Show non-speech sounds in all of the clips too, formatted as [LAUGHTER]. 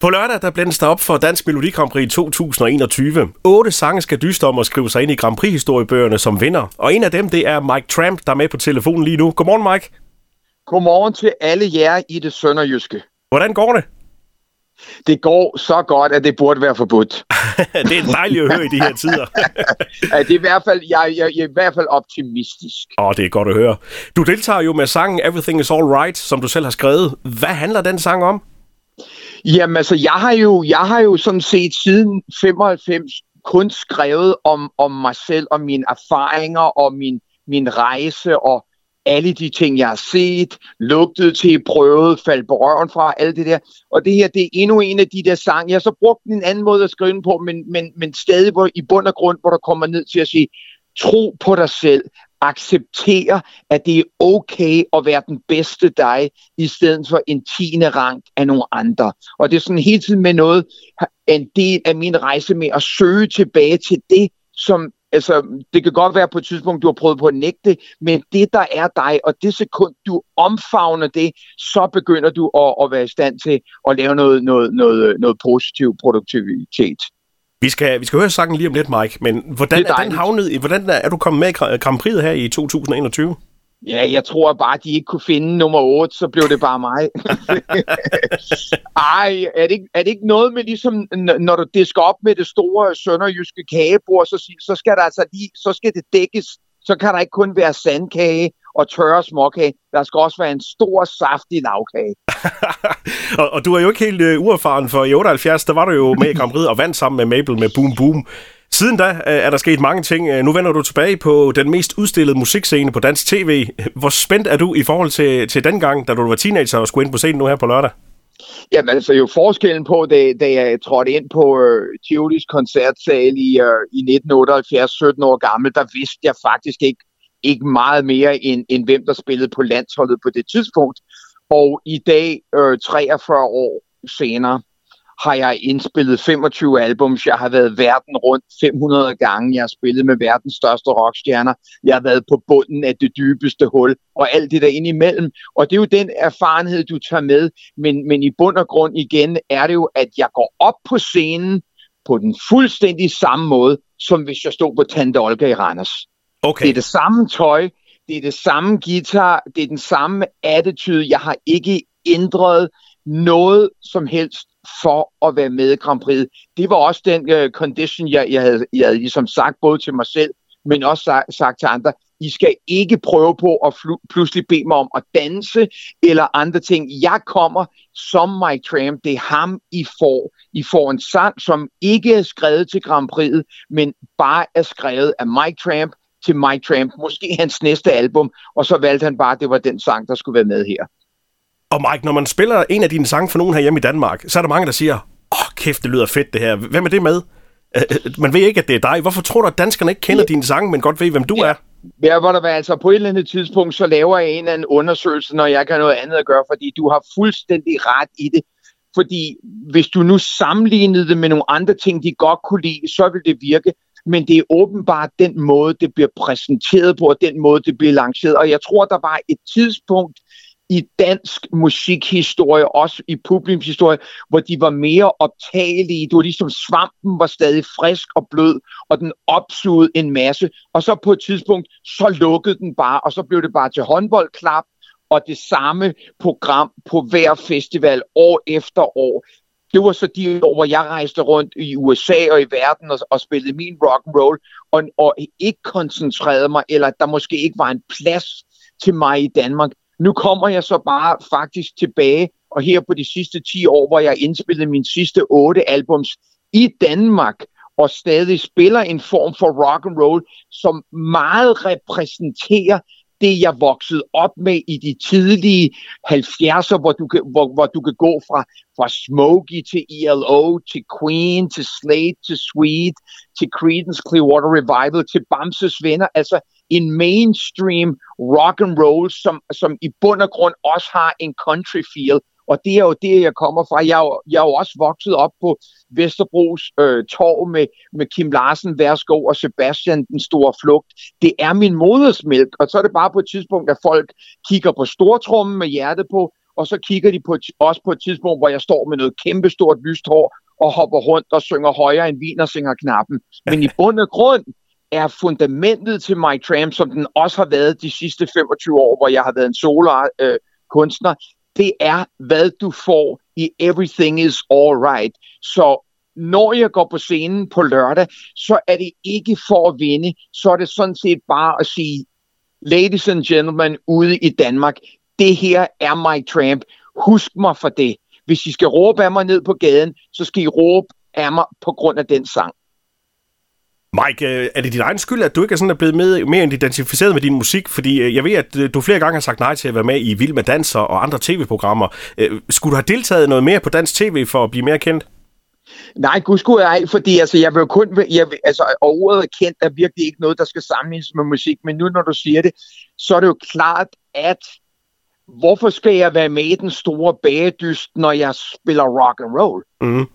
På lørdag der blændes der op for Dansk Melodi Grand Prix 2021. Otte sange skal dyste om at skrive sig ind i Grand Prix-historiebøgerne som vinder. Og en af dem, det er Mike Tramp, der er med på telefonen lige nu. Godmorgen, Mike. Godmorgen til alle jer i det sønderjyske. Hvordan går det? Det går så godt, at det burde være forbudt. [LAUGHS] det er dejligt at høre i de her tider. ja, det er i hvert fald, jeg, jeg, jeg er i hvert fald optimistisk. Åh, oh, det er godt at høre. Du deltager jo med sangen Everything is Alright, som du selv har skrevet. Hvad handler den sang om? Jamen altså, jeg har jo, jeg har jo sådan set siden 95 kun skrevet om, om mig selv og mine erfaringer og min, min rejse og alle de ting, jeg har set, lugtet til, prøvet, faldt på røven fra, alt det der. Og det her, det er endnu en af de der sange. Jeg har så brugt en anden måde at skrive den på, men, men, men stadig hvor, i bund og grund, hvor der kommer ned til at sige, tro på dig selv, acceptere, at det er okay at være den bedste dig, i stedet for en tiende rang af nogle andre. Og det er sådan hele tiden med noget, en del af min rejse med at søge tilbage til det, som altså, det kan godt være på et tidspunkt, du har prøvet på at nægte, men det, der er dig, og det sekund, du omfavner det, så begynder du at, at være i stand til at lave noget, noget, noget, noget positiv produktivitet. Vi skal, vi skal høre sangen lige om lidt, Mike, men hvordan er, er den havnet, hvordan er du kommet med i Grand Prix her i 2021? Ja, jeg tror bare, de ikke kunne finde nummer 8, så blev det bare mig. [LAUGHS] Ej, er det, ikke, er det ikke noget med ligesom, når du disker op med det store sønderjyske kagebord, så, så skal der altså lige, så skal det dækkes. Så kan der ikke kun være sandkage og tørre småkage. Der skal også være en stor, saftig lavkage. [LAUGHS] og, og du er jo ikke helt uh, uerfaren, for i 78, der var du jo med i Grand Prix og vandt sammen med Mabel med Boom Boom. Siden da øh, er der sket mange ting. Øh, nu vender du tilbage på den mest udstillede musikscene på dansk tv. Hvor spændt er du i forhold til, til den gang, da du var teenager og skulle ind på scenen nu her på lørdag? Jamen altså jo forskellen på, da, da jeg trådte ind på uh, Tivolis koncertsal i, uh, i 1978, 17 år gammel, der vidste jeg faktisk ikke, ikke meget mere end, end hvem der spillede på landsholdet på det tidspunkt. Og i dag, øh, 43 år senere, har jeg indspillet 25 albums. Jeg har været verden rundt 500 gange. Jeg har spillet med verdens største rockstjerner. Jeg har været på bunden af det dybeste hul og alt det der indimellem. Og det er jo den erfarenhed, du tager med. Men, men i bund og grund igen er det jo, at jeg går op på scenen på den fuldstændig samme måde, som hvis jeg stod på Tante Olga i Randers. Okay. Det er det samme tøj, det er det samme guitar, det er den samme attitude. Jeg har ikke ændret noget som helst for at være med i Grand Prix. Det var også den uh, condition, jeg, jeg, havde, jeg havde ligesom sagt både til mig selv, men også sagt, sagt til andre. I skal ikke prøve på at fl- pludselig bede mig om at danse eller andre ting. Jeg kommer som Mike Tramp. Det er ham, I får. I får en sang, som ikke er skrevet til Grand Prix, men bare er skrevet af Mike Tramp til Mike Tramp. Måske hans næste album, og så valgte han bare, at det var den sang, der skulle være med her. Og Mike, når man spiller en af dine sange for nogen her hjemme i Danmark, så er der mange, der siger, åh oh, kæft, det lyder fedt det her. Hvem er det med? Øh, øh, man ved ikke, at det er dig. Hvorfor tror du, at danskerne ikke kender ja. dine sange, men godt ved, hvem du ja. er? Ja, hvor der var altså på et eller andet tidspunkt, så laver jeg en eller anden undersøgelse, når jeg kan noget andet at gøre, fordi du har fuldstændig ret i det. Fordi hvis du nu sammenlignede det med nogle andre ting, de godt kunne lide, så vil det virke. Men det er åbenbart den måde, det bliver præsenteret på, og den måde, det bliver lanceret. Og jeg tror, der var et tidspunkt i dansk musikhistorie, også i publikumshistorie, hvor de var mere optagelige. Det var ligesom svampen var stadig frisk og blød, og den opsugede en masse. Og så på et tidspunkt, så lukkede den bare, og så blev det bare til håndboldklap, og det samme program på hver festival år efter år. Det var så de år, hvor jeg rejste rundt i USA og i verden og, og spillede min rock and roll og, og ikke koncentrerede mig, eller der måske ikke var en plads til mig i Danmark. Nu kommer jeg så bare faktisk tilbage, og her på de sidste 10 år, hvor jeg indspillede mine sidste 8 albums i Danmark, og stadig spiller en form for rock and roll, som meget repræsenterer det, jeg voksede op med i de tidlige 70'er, hvor du kan, hvor, hvor du kan gå fra, fra Smokey til ELO, til Queen, til Slade, til Sweet, til Creedence Clearwater Revival, til Bamses Venner. Altså en mainstream rock and roll, som, som i bund og grund også har en country feel. Og det er jo det, jeg kommer fra. Jeg er jo, jeg er jo også vokset op på Vesterbros øh, torv med, med Kim Larsen, Værsgo og Sebastian, den store flugt. Det er min modersmælk, og så er det bare på et tidspunkt, at folk kigger på stortrummen med hjertet på, og så kigger de på et, også på et tidspunkt, hvor jeg står med noget kæmpestort lyst hår, og hopper rundt og synger højere end vin og synger knappen. Men i bund og grund er fundamentet til My Tramp, som den også har været de sidste 25 år, hvor jeg har været en solo øh, kunstner, det er, hvad du får i Everything is Alright. Så når jeg går på scenen på lørdag, så er det ikke for at vinde, så er det sådan set bare at sige, ladies and gentlemen ude i Danmark, det her er my tramp. Husk mig for det. Hvis I skal råbe af mig ned på gaden, så skal I råbe af mig på grund af den sang. Mike, øh, er det din egen skyld, at du ikke er sådan er blevet med, mere identificeret med din musik? Fordi øh, jeg ved, at øh, du flere gange har sagt nej til at være med i Vild med Danser og andre tv-programmer. Skulle du have deltaget noget mere på dansk tv for at blive mere kendt? Nej, gud skulle jeg fordi altså, jeg vil kun, jeg vil, altså, ordet kendt er virkelig ikke noget, der skal sammenlignes med musik, men nu når du siger det, så er det jo klart, at hvorfor skal jeg være med i den store bagedyst, når jeg spiller rock and roll? Mm.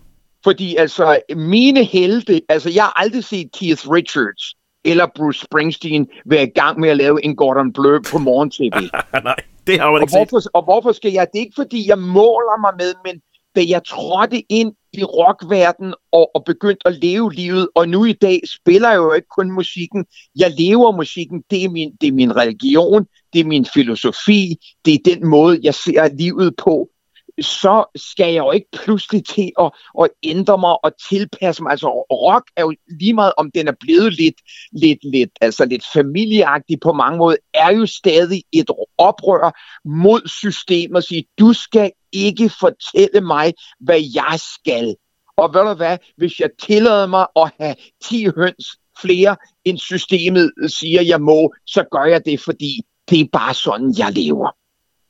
Fordi altså, mine helte, altså jeg har aldrig set Keith Richards eller Bruce Springsteen være i gang med at lave en Gordon Bleu på morgen-tv. [LAUGHS] Nej, det har man ikke og hvorfor, set. Og hvorfor skal jeg? Det er ikke fordi, jeg måler mig med, men da jeg trådte ind i rockverden og, og begyndte at leve livet, og nu i dag spiller jeg jo ikke kun musikken, jeg lever musikken, det er min, det er min religion, det er min filosofi, det er den måde, jeg ser livet på, så skal jeg jo ikke pludselig til at, at ændre mig og tilpasse mig. Altså rock er jo lige meget, om den er blevet lidt, lidt, lidt, altså lidt familieagtig på mange måder, er jo stadig et oprør mod systemet og sige, du skal ikke fortælle mig, hvad jeg skal. Og ved du hvad, hvis jeg tillader mig at have 10 høns flere, end systemet siger, jeg må, så gør jeg det, fordi det er bare sådan, jeg lever.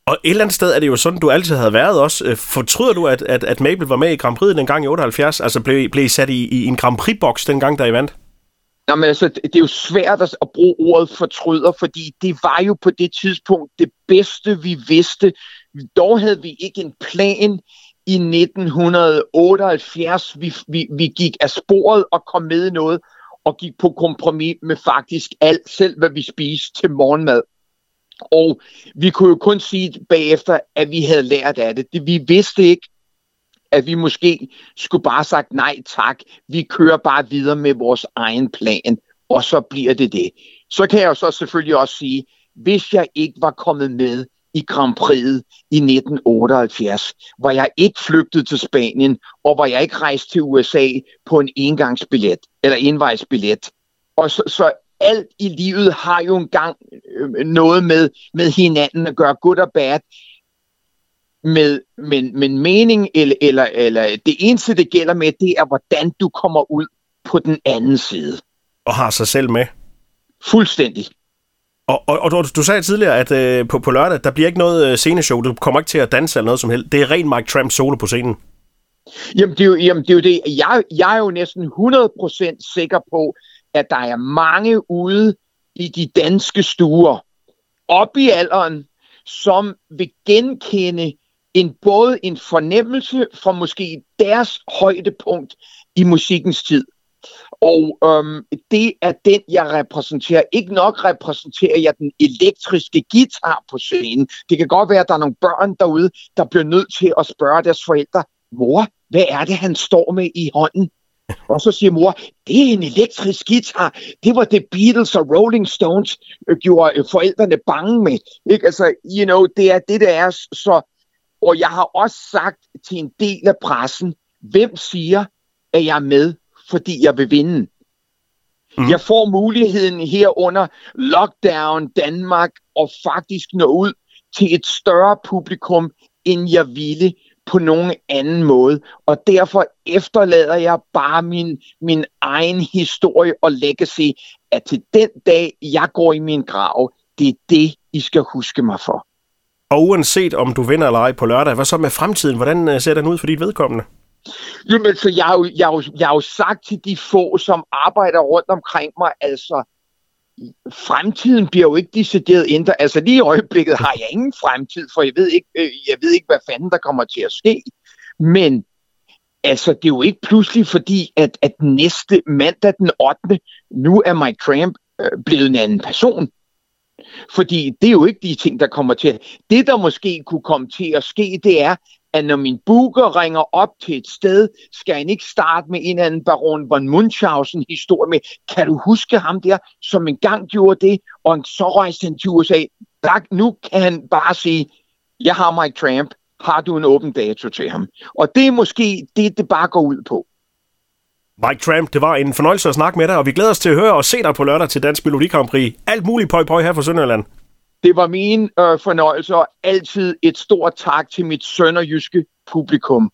Og et eller andet sted er det jo sådan, du altid havde været også. Øh, fortryder du, at, at, at Mabel var med i Grand Prix dengang i 78? Altså blev, blev I sat i, i en Grand Prix-boks dengang, der I vandt? Nå, men altså, det er jo svært at bruge ordet fortryder, fordi det var jo på det tidspunkt det bedste, vi vidste. Dog havde vi ikke en plan i 1978. Vi, vi, vi gik af sporet og kom med noget, og gik på kompromis med faktisk alt, selv hvad vi spiste til morgenmad. Og vi kunne jo kun sige bagefter, at vi havde lært af det. vi vidste ikke, at vi måske skulle bare sagt nej tak. Vi kører bare videre med vores egen plan, og så bliver det det. Så kan jeg jo så selvfølgelig også sige, hvis jeg ikke var kommet med i Grand Prix i 1978, hvor jeg ikke flygtede til Spanien, og hvor jeg ikke rejste til USA på en engangsbillet, eller envejsbillet. Og så, så alt i livet har jo engang gang noget med, med hinanden at gøre, good og bad. Med, men, men mening, eller, eller, eller det eneste, det gælder med, det er, hvordan du kommer ud på den anden side. Og har sig selv med. Fuldstændig. Og, og, og du, du sagde tidligere, at øh, på, på lørdag, der bliver ikke noget øh, sceneshow. Du kommer ikke til at danse eller noget som helst. Det er ren Mike Tramp solo på scenen. Jamen, det er jo, jamen, det, er jo det. Jeg, jeg er jo næsten 100% sikker på, at der er mange ude i de danske stuer, op i alderen, som vil genkende en både en fornemmelse fra måske deres højdepunkt i musikkens tid. Og øhm, det er den, jeg repræsenterer. Ikke nok repræsenterer jeg den elektriske guitar på scenen. Det kan godt være, at der er nogle børn derude, der bliver nødt til at spørge deres forældre, mor, hvad er det, han står med i hånden? Og så siger mor, det er en elektrisk guitar. Det var det Beatles og Rolling Stones øh, gjorde øh, forældrene bange med. Ikke? Altså, you know, det er det, der er. Så, og jeg har også sagt til en del af pressen, hvem siger, at jeg er med, fordi jeg vil vinde. Mm. Jeg får muligheden her under lockdown Danmark og faktisk nå ud til et større publikum, end jeg ville på nogen anden måde. Og derfor efterlader jeg bare min, min egen historie og legacy, at til den dag, jeg går i min grav, det er det, I skal huske mig for. Og uanset om du vinder eller ej på lørdag, hvad så med fremtiden? Hvordan øh, ser den ud for dit vedkommende? Jamen, så jeg har, jo, jeg, har jo, jeg har jo sagt til de få, som arbejder rundt omkring mig, altså, fremtiden bliver jo ikke decideret ændret. Altså lige i øjeblikket har jeg ingen fremtid, for jeg ved ikke, øh, jeg ved ikke hvad fanden der kommer til at ske. Men altså, det er jo ikke pludselig fordi, at, at næste mandag den 8. nu er Mike Tramp øh, blevet en anden person. Fordi det er jo ikke de ting, der kommer til. Det, der måske kunne komme til at ske, det er, at når min booker ringer op til et sted, skal han ikke starte med en eller anden baron von Munchausen historie med, kan du huske ham der, som engang gjorde det, og så rejste han til USA. Der, nu kan han bare sige, jeg har Mike Tramp, har du en åben dato til ham? Og det er måske det, det bare går ud på. Mike Tramp, det var en fornøjelse at snakke med dig, og vi glæder os til at høre og se dig på lørdag til Dansk Melodi Grand Prix. Alt muligt pøj pøj her fra Sønderland. Det var min øh, fornøjelse, og altid et stort tak til mit sønderjyske publikum.